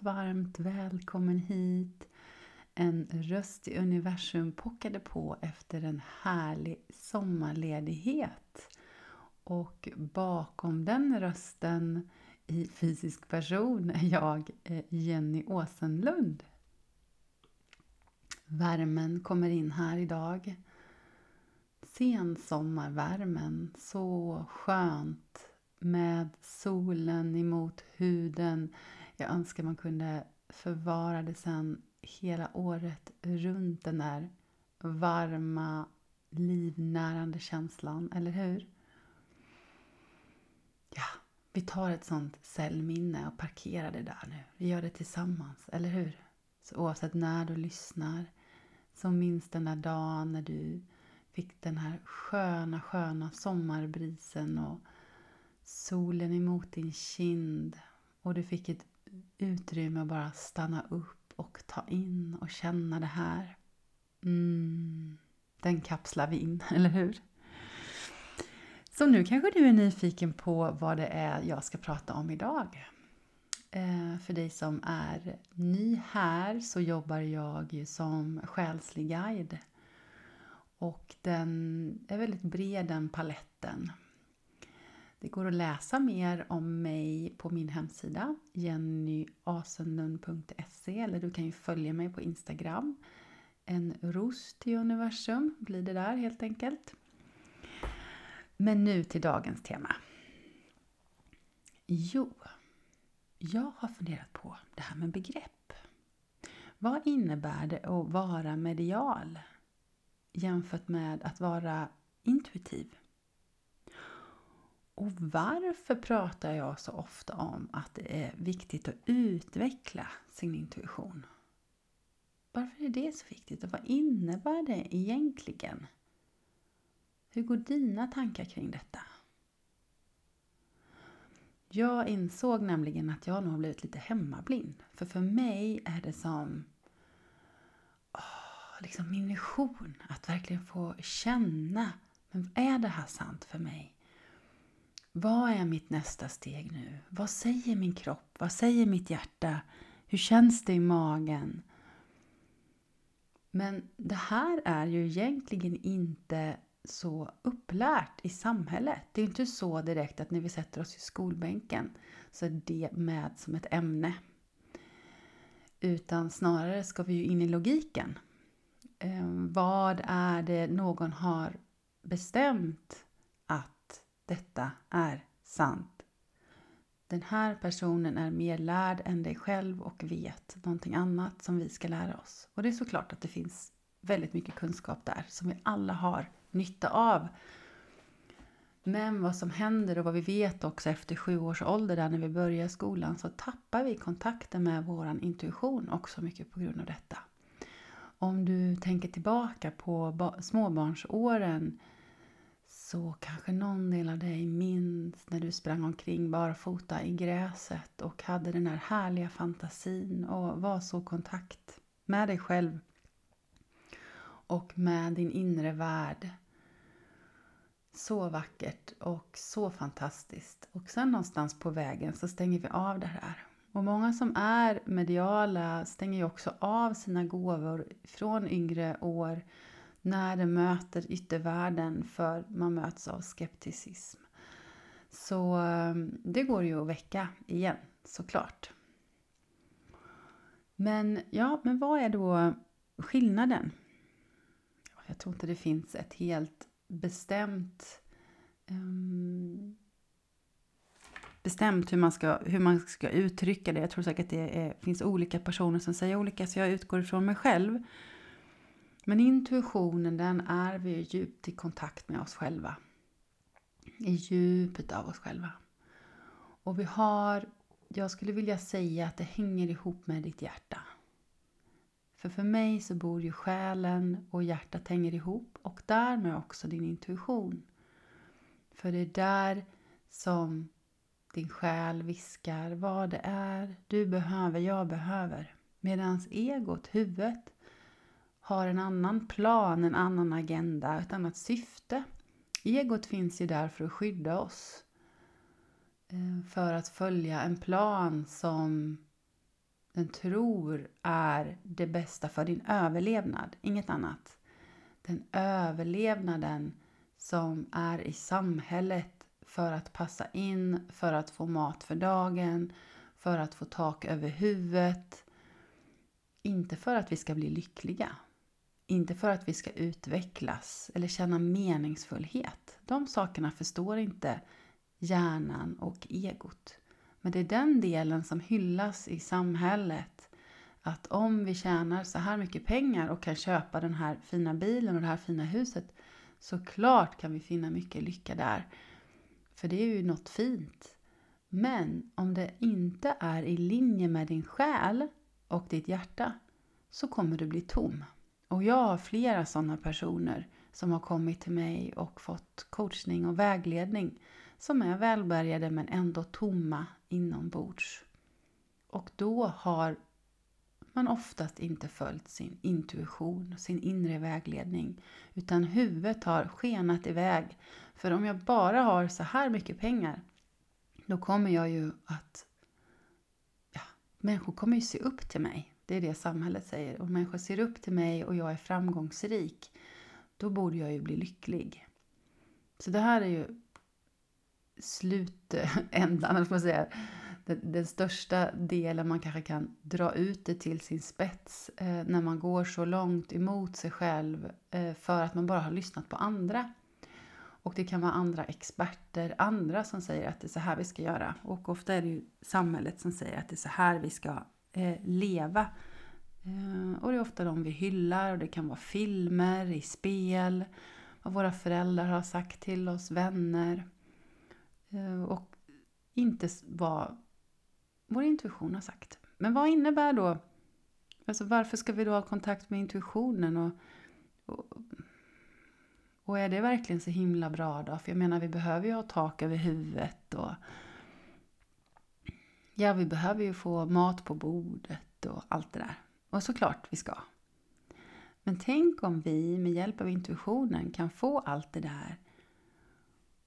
varmt, varmt välkommen hit. En röst i universum pockade på efter en härlig sommarledighet. Och bakom den rösten i fysisk person är jag eh, Jenny Åsenlund. Värmen kommer in här idag. Sensommarvärmen, så skönt med solen emot huden. Jag önskar man kunde förvara det sen hela året runt den där varma, livnärande känslan, eller hur? Ja, vi tar ett sånt cellminne och parkerar det där nu. Vi gör det tillsammans, eller hur? Så oavsett när du lyssnar så minns den där dagen när du fick den här sköna, sköna sommarbrisen och solen emot din kind och du fick ett utrymme att bara stanna upp och ta in och känna det här. Mm, den kapslar vi in, eller hur? Så nu kanske du är nyfiken på vad det är jag ska prata om idag. Eh, för dig som är ny här så jobbar jag ju som själslig guide. Och den är väldigt bred den paletten. Det går att läsa mer om mig på min hemsida jennyasenlund.se eller du kan ju följa mig på Instagram. En ros till universum blir det där helt enkelt. Men nu till dagens tema. Jo, jag har funderat på det här med begrepp. Vad innebär det att vara medial jämfört med att vara intuitiv? Och varför pratar jag så ofta om att det är viktigt att utveckla sin intuition? Varför är det så viktigt och vad innebär det egentligen? Hur går dina tankar kring detta? Jag insåg nämligen att jag nog har blivit lite hemmablind. För för mig är det som oh, liksom min vision att verkligen få känna. Men är det här sant för mig? Vad är mitt nästa steg nu? Vad säger min kropp? Vad säger mitt hjärta? Hur känns det i magen? Men det här är ju egentligen inte så upplärt i samhället. Det är inte så direkt att när vi sätter oss i skolbänken så är det med som ett ämne. Utan snarare ska vi ju in i logiken. Eh, vad är det någon har bestämt att detta är sant? Den här personen är mer lärd än dig själv och vet någonting annat som vi ska lära oss. Och det är såklart att det finns väldigt mycket kunskap där som vi alla har nytta av. Men vad som händer och vad vi vet också efter sju års ålder där när vi börjar skolan så tappar vi kontakten med vår intuition också mycket på grund av detta. Om du tänker tillbaka på småbarnsåren så kanske någon del av dig minns när du sprang omkring barfota i gräset och hade den här härliga fantasin och var så kontakt med dig själv och med din inre värld. Så vackert och så fantastiskt. Och sen någonstans på vägen så stänger vi av det här. Och många som är mediala stänger ju också av sina gåvor från yngre år när det möter yttervärlden för man möts av skepticism. Så eh, det går ju att väcka igen, såklart. Men ja, men vad är då skillnaden? Jag tror inte det finns ett helt bestämt um, bestämt hur man, ska, hur man ska uttrycka det. Jag tror säkert det är, finns olika personer som säger olika så jag utgår ifrån mig själv. Men intuitionen den är vi djupt i kontakt med oss själva. I djupet av oss själva. Och vi har, jag skulle vilja säga att det hänger ihop med ditt hjärta. För för mig så bor ju själen och hjärtat hänger ihop och därmed också din intuition. För det är där som din själ viskar vad det är du behöver, jag behöver. Medan egot, huvudet, har en annan plan, en annan agenda, ett annat syfte. Egot finns ju där för att skydda oss. Eh, för att följa en plan som den tror är det bästa för din överlevnad, inget annat. Den överlevnaden som är i samhället för att passa in, för att få mat för dagen, för att få tak över huvudet. Inte för att vi ska bli lyckliga. Inte för att vi ska utvecklas eller känna meningsfullhet. De sakerna förstår inte hjärnan och egot. Men det är den delen som hyllas i samhället. Att om vi tjänar så här mycket pengar och kan köpa den här fina bilen och det här fina huset så klart kan vi finna mycket lycka där. För det är ju något fint. Men om det inte är i linje med din själ och ditt hjärta så kommer du bli tom. Och jag har flera sådana personer som har kommit till mig och fått coachning och vägledning som är välbärgade men ändå tomma inombords. Och då har man oftast inte följt sin intuition, sin inre vägledning. Utan huvudet har skenat iväg. För om jag bara har så här mycket pengar, då kommer jag ju att... Ja, människor kommer ju se upp till mig. Det är det samhället säger. Om människor ser upp till mig och jag är framgångsrik, då borde jag ju bli lycklig. Så det här är ju slutändan, eller man säga. Den, den, största delen man kanske kan dra ut det till sin spets eh, när man går så långt emot sig själv eh, för att man bara har lyssnat på andra. Och det kan vara andra experter, andra som säger att det är så här vi ska göra. Och ofta är det ju samhället som säger att det är så här vi ska eh, leva. Eh, och det är ofta de vi hyllar och det kan vara filmer, i spel, vad våra föräldrar har sagt till oss, vänner. Eh, och inte vad vår intuition har sagt. Men vad innebär då, alltså varför ska vi då ha kontakt med intuitionen? Och, och, och är det verkligen så himla bra då? För jag menar, vi behöver ju ha tak över huvudet och ja, vi behöver ju få mat på bordet och allt det där. Och såklart vi ska. Men tänk om vi med hjälp av intuitionen kan få allt det där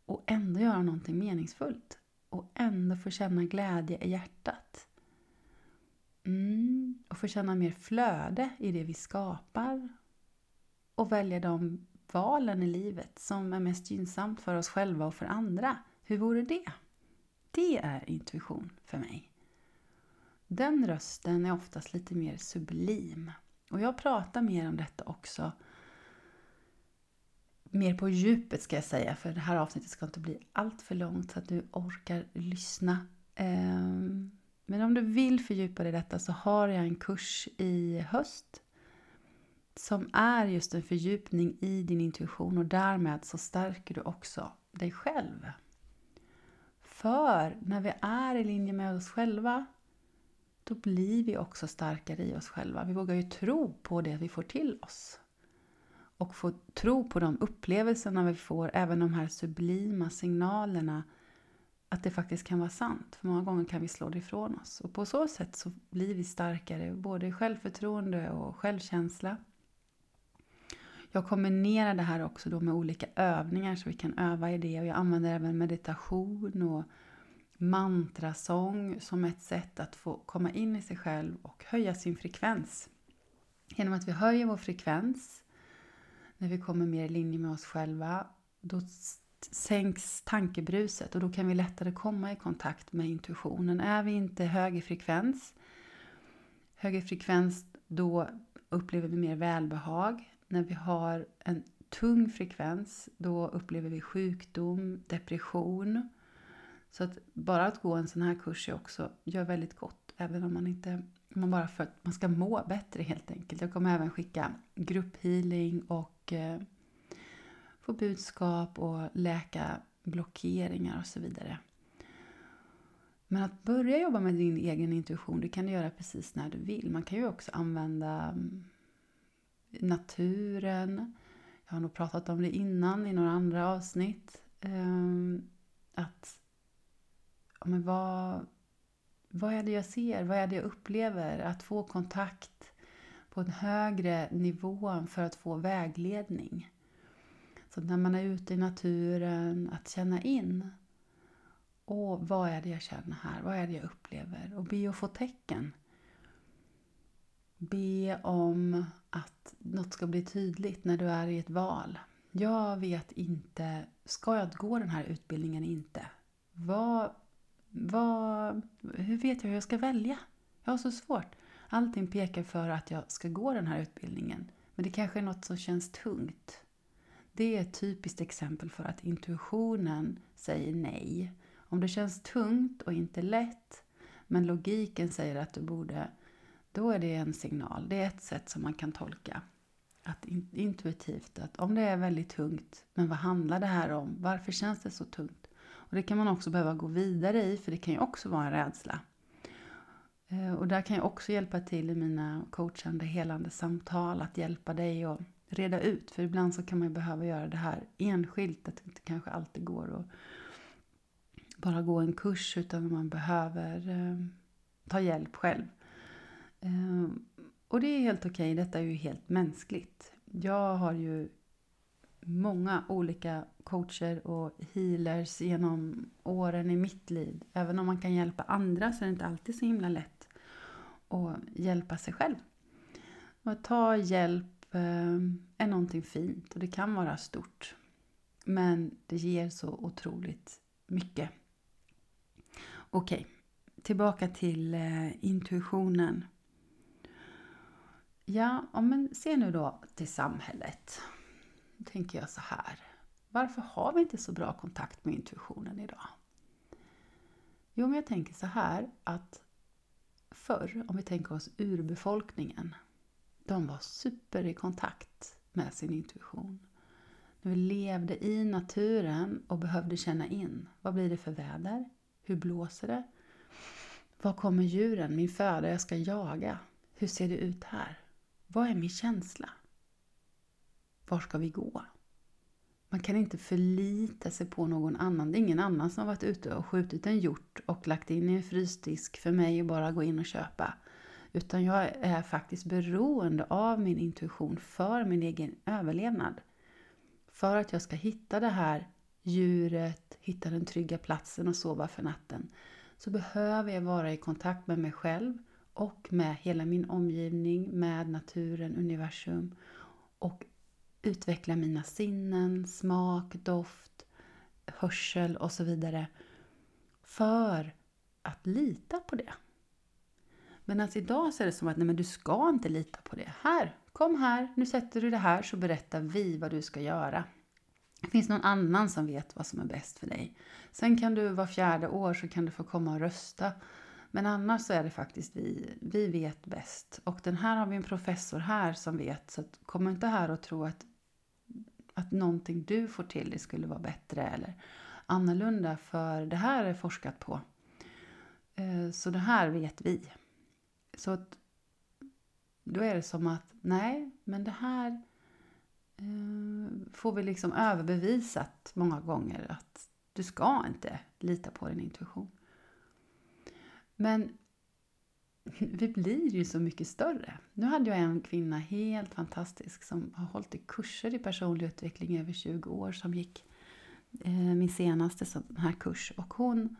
och ändå göra någonting meningsfullt och ändå få känna glädje i hjärtat. Mm, och få känna mer flöde i det vi skapar och välja de valen i livet som är mest gynnsamt för oss själva och för andra. Hur vore det? Det är intuition för mig. Den rösten är oftast lite mer sublim. Och jag pratar mer om detta också mer på djupet ska jag säga, för det här avsnittet ska inte bli allt för långt så att du orkar lyssna. Ehm, men om du vill fördjupa dig i detta så har jag en kurs i höst som är just en fördjupning i din intuition och därmed så stärker du också dig själv. För när vi är i linje med oss själva då blir vi också starkare i oss själva. Vi vågar ju tro på det vi får till oss och få tro på de upplevelserna vi får, även de här sublima signalerna, att det faktiskt kan vara sant. För många gånger kan vi slå det ifrån oss. Och på så sätt så blir vi starkare, både i självförtroende och självkänsla. Jag kombinerar det här också då med olika övningar så vi kan öva i det. Och jag använder även meditation och mantrasång som ett sätt att få komma in i sig själv och höja sin frekvens. Genom att vi höjer vår frekvens när vi kommer mer i linje med oss själva, då sänks tankebruset och då kan vi lättare komma i kontakt med intuitionen. Är vi inte hög i frekvens, hög i frekvens då upplever vi mer välbehag. När vi har en tung frekvens då upplever vi sjukdom, depression. Så att bara att gå en sån här kurs är också, gör väldigt gott, även om man inte man bara för att man ska må bättre helt enkelt. Jag kommer även skicka grupphealing och eh, få budskap och läka blockeringar och så vidare. Men att börja jobba med din egen intuition, det kan du göra precis när du vill. Man kan ju också använda mm, naturen. Jag har nog pratat om det innan i några andra avsnitt. Ehm, att men vad, vad är det jag ser? Vad är det jag upplever? Att få kontakt på en högre nivå för att få vägledning. Så när man är ute i naturen, att känna in. Och vad är det jag känner här? Vad är det jag upplever? Och be att få tecken. Be om att något ska bli tydligt när du är i ett val. Jag vet inte, ska jag gå den här utbildningen eller inte? Vad, vad, hur vet jag hur jag ska välja? Jag har så svårt. Allting pekar för att jag ska gå den här utbildningen. Men det kanske är något som känns tungt. Det är ett typiskt exempel för att intuitionen säger nej. Om det känns tungt och inte lätt, men logiken säger att du borde, då är det en signal. Det är ett sätt som man kan tolka. Att intuitivt, att om det är väldigt tungt, men vad handlar det här om? Varför känns det så tungt? Och det kan man också behöva gå vidare i, för det kan ju också vara en rädsla. Eh, och där kan jag också hjälpa till i mina coachande, helande samtal, att hjälpa dig att reda ut. För ibland så kan man behöva göra det här enskilt, att det inte kanske alltid går att bara gå en kurs, utan man behöver eh, ta hjälp själv. Ehm, och det är helt okej, okay. detta är ju helt mänskligt. Jag har ju många olika coacher och healers genom åren i mitt liv. Även om man kan hjälpa andra så är det inte alltid så himla lätt att hjälpa sig själv. att ta hjälp ehm, är någonting fint och det kan vara stort. Men det ger så otroligt mycket. Okej, okay. tillbaka till eh, intuitionen. Ja, men se nu då till samhället. Då tänker jag så här. Varför har vi inte så bra kontakt med intuitionen idag? Jo, men jag tänker så här att förr, om vi tänker oss urbefolkningen, de var super i kontakt med sin intuition. När vi levde i naturen och behövde känna in, vad blir det för väder? Hur blåser det? Var kommer djuren, min föda jag ska jaga? Hur ser det ut här? Vad är min känsla? Var ska vi gå? Man kan inte förlita sig på någon annan. Det är ingen annan som har varit ute och skjutit en hjort och lagt in i en frysdisk för mig att bara gå in och köpa. Utan jag är faktiskt beroende av min intuition för min egen överlevnad. För att jag ska hitta det här djuret, hitta den trygga platsen och sova för natten. Så behöver jag vara i kontakt med mig själv och med hela min omgivning, med naturen, universum och utveckla mina sinnen, smak, doft, hörsel och så vidare för att lita på det. Men alltså idag så är det som att nej, men du ska inte lita på det. Här, kom här, nu sätter du det här så berättar vi vad du ska göra. Det finns någon annan som vet vad som är bäst för dig. Sen kan du var fjärde år så kan du få komma och rösta men annars så är det faktiskt vi, vi vet bäst. Och den här har vi en professor här som vet. Så kom inte här och tro att, att någonting du får till det skulle vara bättre eller annorlunda. För det här är forskat på. Eh, så det här vet vi. Så att då är det som att nej, men det här eh, får vi liksom överbevisat många gånger att du ska inte lita på din intuition. Men vi blir ju så mycket större. Nu hade jag en kvinna, helt fantastisk, som har hållit i kurser i personlig utveckling i över 20 år, som gick eh, min senaste sån här kurs. Och hon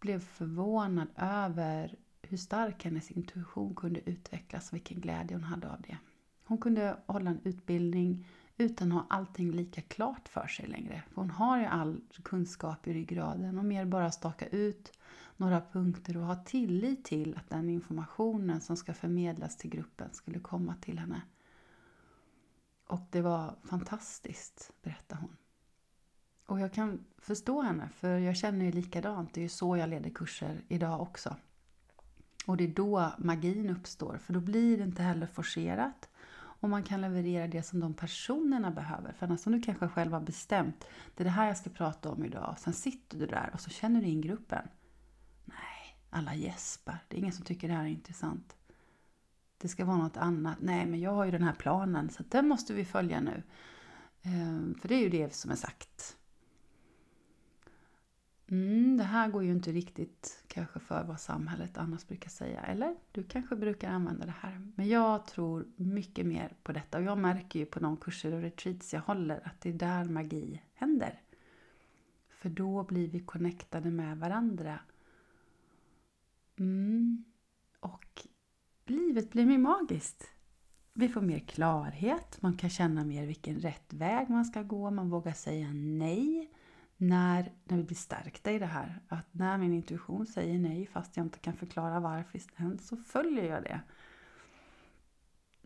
blev förvånad över hur stark hennes intuition kunde utvecklas och vilken glädje hon hade av det. Hon kunde hålla en utbildning utan att ha allting lika klart för sig längre. För hon har ju all kunskap i ryggraden och mer bara staka ut några punkter och ha tillit till att den informationen som ska förmedlas till gruppen skulle komma till henne. Och det var fantastiskt, berättar hon. Och jag kan förstå henne, för jag känner ju likadant. Det är ju så jag leder kurser idag också. Och det är då magin uppstår, för då blir det inte heller forcerat. Och man kan leverera det som de personerna behöver. För annars som du kanske själv har bestämt, det är det här jag ska prata om idag. Sen sitter du där och så känner du in gruppen. Alla gäspar. Det är ingen som tycker det här är intressant. Det ska vara något annat. Nej, men jag har ju den här planen så den måste vi följa nu. Ehm, för det är ju det som är sagt. Mm, det här går ju inte riktigt kanske för vad samhället annars brukar säga. Eller du kanske brukar använda det här. Men jag tror mycket mer på detta. Och jag märker ju på de kurser och retreats jag håller att det är där magi händer. För då blir vi connectade med varandra Mm. Och livet blir mer magiskt. Vi får mer klarhet, man kan känna mer vilken rätt väg man ska gå, man vågar säga nej när, när vi blir stärkta i det här. Att när min intuition säger nej fast jag inte kan förklara varför så följer jag det.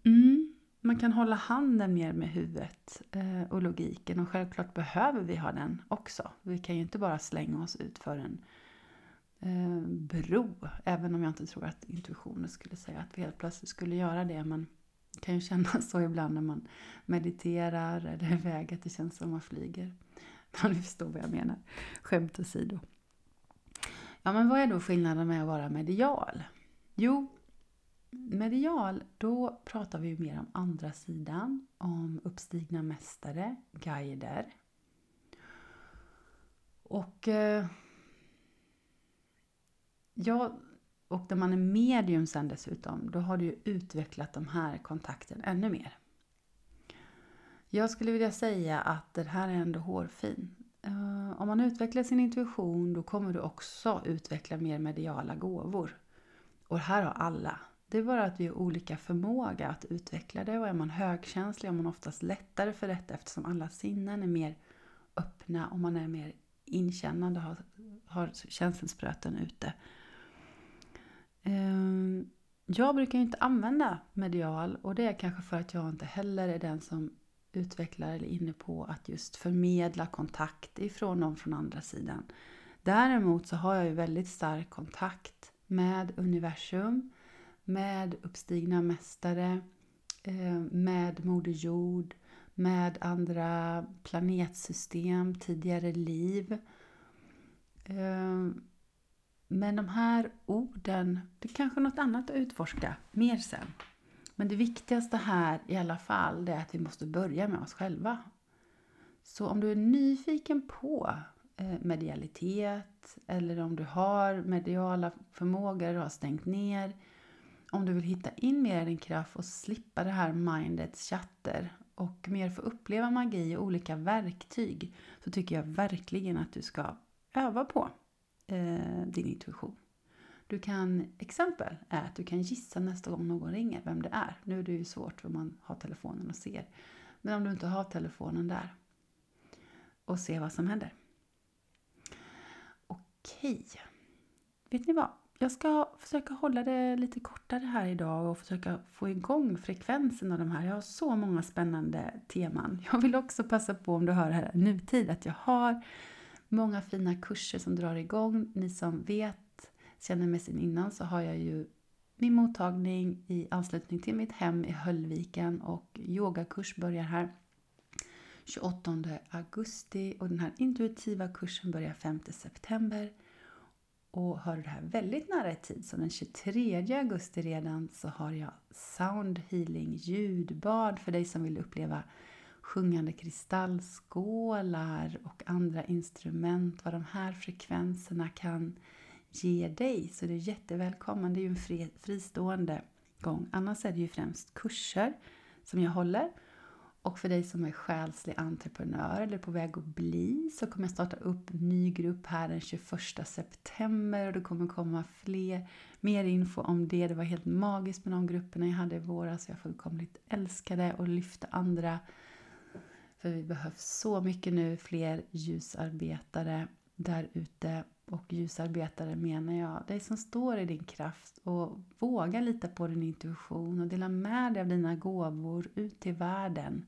Mm, man kan hålla handen mer med huvudet eh, och logiken och självklart behöver vi ha den också. Vi kan ju inte bara slänga oss ut för en eh, bro, även om jag inte tror att intuitionen skulle säga att vi helt plötsligt skulle göra det. Men det kan ju kännas så ibland när man mediterar eller är iväg att det känns som man flyger. Ja, ni förstår vad jag menar. Skämt åsido. Ja, men vad är då skillnaden med att vara medial? Jo, medial, då pratar vi ju mer om andra sidan, om uppstigna mästare, guider. Och eh, ja, och när man är medium sen dessutom, då har du ju utvecklat de här kontakten ännu mer. Jag skulle vilja säga att det här är ändå hårfin. Eh, om man utvecklar sin intuition då kommer du också utveckla mer mediala gåvor. Och här har alla. Det är bara att vi har olika förmåga att utveckla det och är man högkänslig har man oftast lättare för detta eftersom alla sinnen är mer öppna och man är mer inkännande och har, har känselspröten ute. Ehm, jag brukar inte använda medial och det är kanske för att jag inte heller är den som utvecklar eller är inne på att just förmedla kontakt ifrån någon från andra sidan. Däremot så har jag ju väldigt stark kontakt med universum, med uppstigna mästare, eh, med Moder Jord, med andra planetsystem, tidigare liv. Ehm, men de här orden, det är kanske något annat att utforska mer sen. Men det viktigaste här i alla fall, det är att vi måste börja med oss själva. Så om du är nyfiken på eh, medialitet eller om du har mediala förmågor och har stängt ner. Om du vill hitta in mer i din kraft och slippa det här mindets chatter och mer få uppleva magi och olika verktyg så tycker jag verkligen att du ska öva på eh, din intuition. Du kan, exempel är att du kan gissa nästa gång någon ringer vem det är. Nu är det ju svårt för man har telefonen och ser. Men om du inte har telefonen där. Och se vad som händer. Okej. Vet ni vad? Jag ska försöka hålla det lite kortare här idag och försöka få igång frekvensen av de här. Jag har så många spännande teman. Jag vill också passa på om du hör här nutid att jag har många fina kurser som drar igång. Ni som vet känner mig sedan innan så har jag ju min mottagning i anslutning till mitt hem i Höllviken och yogakurs börjar här 28 augusti och den här intuitiva kursen börjar 5 september. Och har du det här väldigt nära i tid, så den 23 augusti redan, så har jag sound healing, ljudbad för dig som vill uppleva sjungande kristallskålar och andra instrument, vad de här frekvenserna kan ge dig. Så det är jättevälkommen. Det är ju en fri, fristående gång. Annars är det ju främst kurser som jag håller. Och för dig som är själslig entreprenör eller på väg att bli så kommer jag starta upp en ny grupp här den 21 september och det kommer komma fler, mer info om det. Det var helt magiskt med de grupperna jag hade i våras. Jag fullkomligt älskade och lyfte andra. För vi behövs så mycket nu, fler ljusarbetare där ute och ljusarbetare menar jag dig som står i din kraft och vågar lita på din intuition och dela med dig av dina gåvor ut till världen.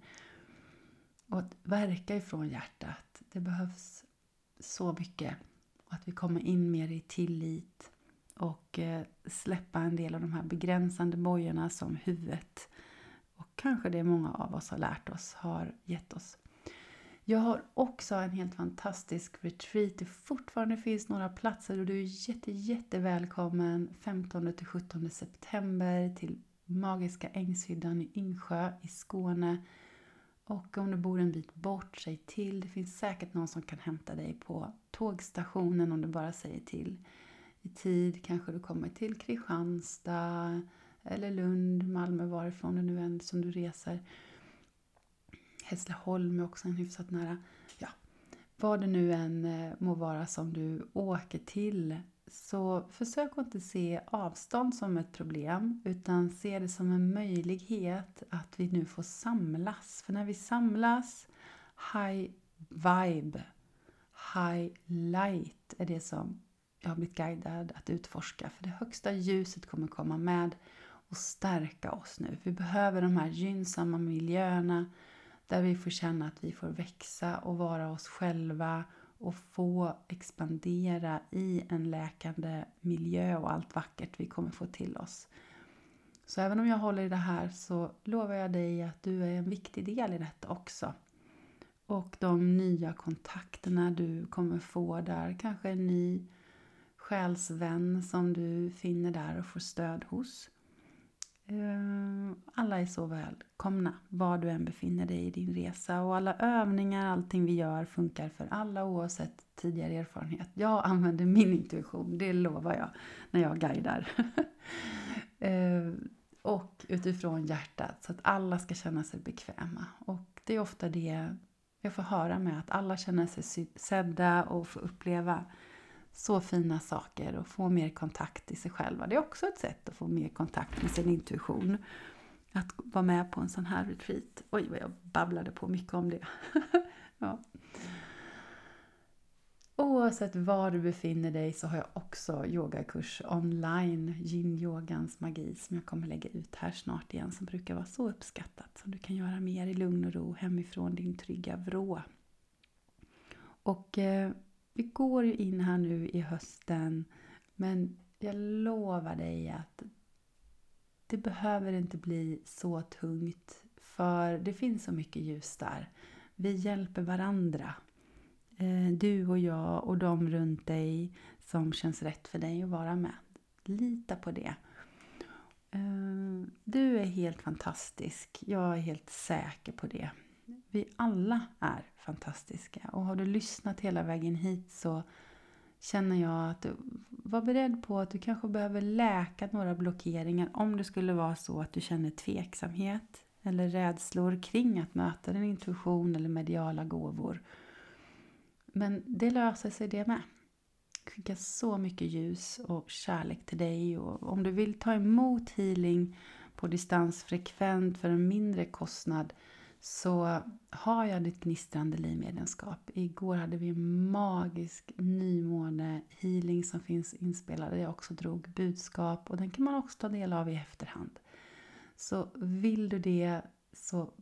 Och att verka ifrån hjärtat. Det behövs så mycket. Och Att vi kommer in mer i tillit och eh, släppa en del av de här begränsande bojorna som huvudet och kanske det många av oss har lärt oss har gett oss. Jag har också en helt fantastisk retreat. Det fortfarande finns några platser och du är jätte, jätte välkommen 15 17 september till Magiska Ängshyddan i Yngsjö i Skåne. Och om du bor en bit bort, säg till. Det finns säkert någon som kan hämta dig på tågstationen om du bara säger till i tid. Kanske du kommer till Kristianstad eller Lund, Malmö, varifrån det nu än som du reser. Hässleholm är också en hyfsat nära. Ja, vad det nu än eh, må vara som du åker till Så försök att inte se avstånd som ett problem utan se det som en möjlighet att vi nu får samlas. För när vi samlas, high vibe, high light är det som jag har blivit guidad att utforska. För det högsta ljuset kommer komma med och stärka oss nu. Vi behöver de här gynnsamma miljöerna där vi får känna att vi får växa och vara oss själva och få expandera i en läkande miljö och allt vackert vi kommer få till oss. Så även om jag håller i det här så lovar jag dig att du är en viktig del i detta också. Och de nya kontakterna du kommer få där, kanske en ny själsvän som du finner där och får stöd hos. Ehm, alla är så välkomna var du än befinner dig i din resa och alla övningar, allting vi gör funkar för alla oavsett tidigare erfarenhet. Jag använder min intuition, det lovar jag, när jag guidar. Ehm, och utifrån hjärtat så att alla ska känna sig bekväma. Och det är ofta det jag får höra med att alla känner sig sedda och får uppleva så fina saker och få mer kontakt i sig själva. Det är också ett sätt att få mer kontakt med sin intuition. Att vara med på en sån här retreat. Oj, vad jag babblade på mycket om det. ja. Oavsett var du befinner dig så har jag också yogakurs online, yin-yogans magi, som jag kommer lägga ut här snart igen, som brukar vara så uppskattat. Som du kan göra mer i lugn och ro hemifrån din trygga vrå. Och eh, vi går ju in här nu i hösten men jag lovar dig att det behöver inte bli så tungt för det finns så mycket ljus där. Vi hjälper varandra. Eh, du och jag och de runt dig som känns rätt för dig att vara med. Lita på det. Eh, du är helt fantastisk. Jag är helt säker på det vi alla är fantastiska. Och har du lyssnat hela vägen hit så känner jag att du var beredd på att du kanske behöver läka några blockeringar om det skulle vara så att du känner tveksamhet eller rädslor kring att möta din intuition eller mediala gåvor. Men det löser sig det med. Skicka så mycket ljus och kärlek till dig och om du vill ta emot healing på distans frekvent för en mindre kostnad så har jag ditt gnistrande livmedlemskap. Igår hade vi en magisk nymåne healing som finns inspelad där jag också drog budskap och den kan man också ta del av i efterhand. Så vill du det så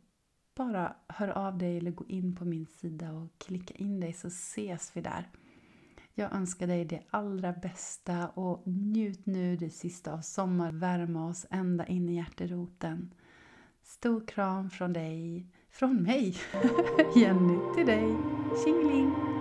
bara hör av dig eller gå in på min sida och klicka in dig så ses vi där. Jag önskar dig det allra bästa och njut nu det sista av sommar. Värma oss ända in i hjärteroten. Stor kram från dig, från mig, Jenny till dig. Tjingeling!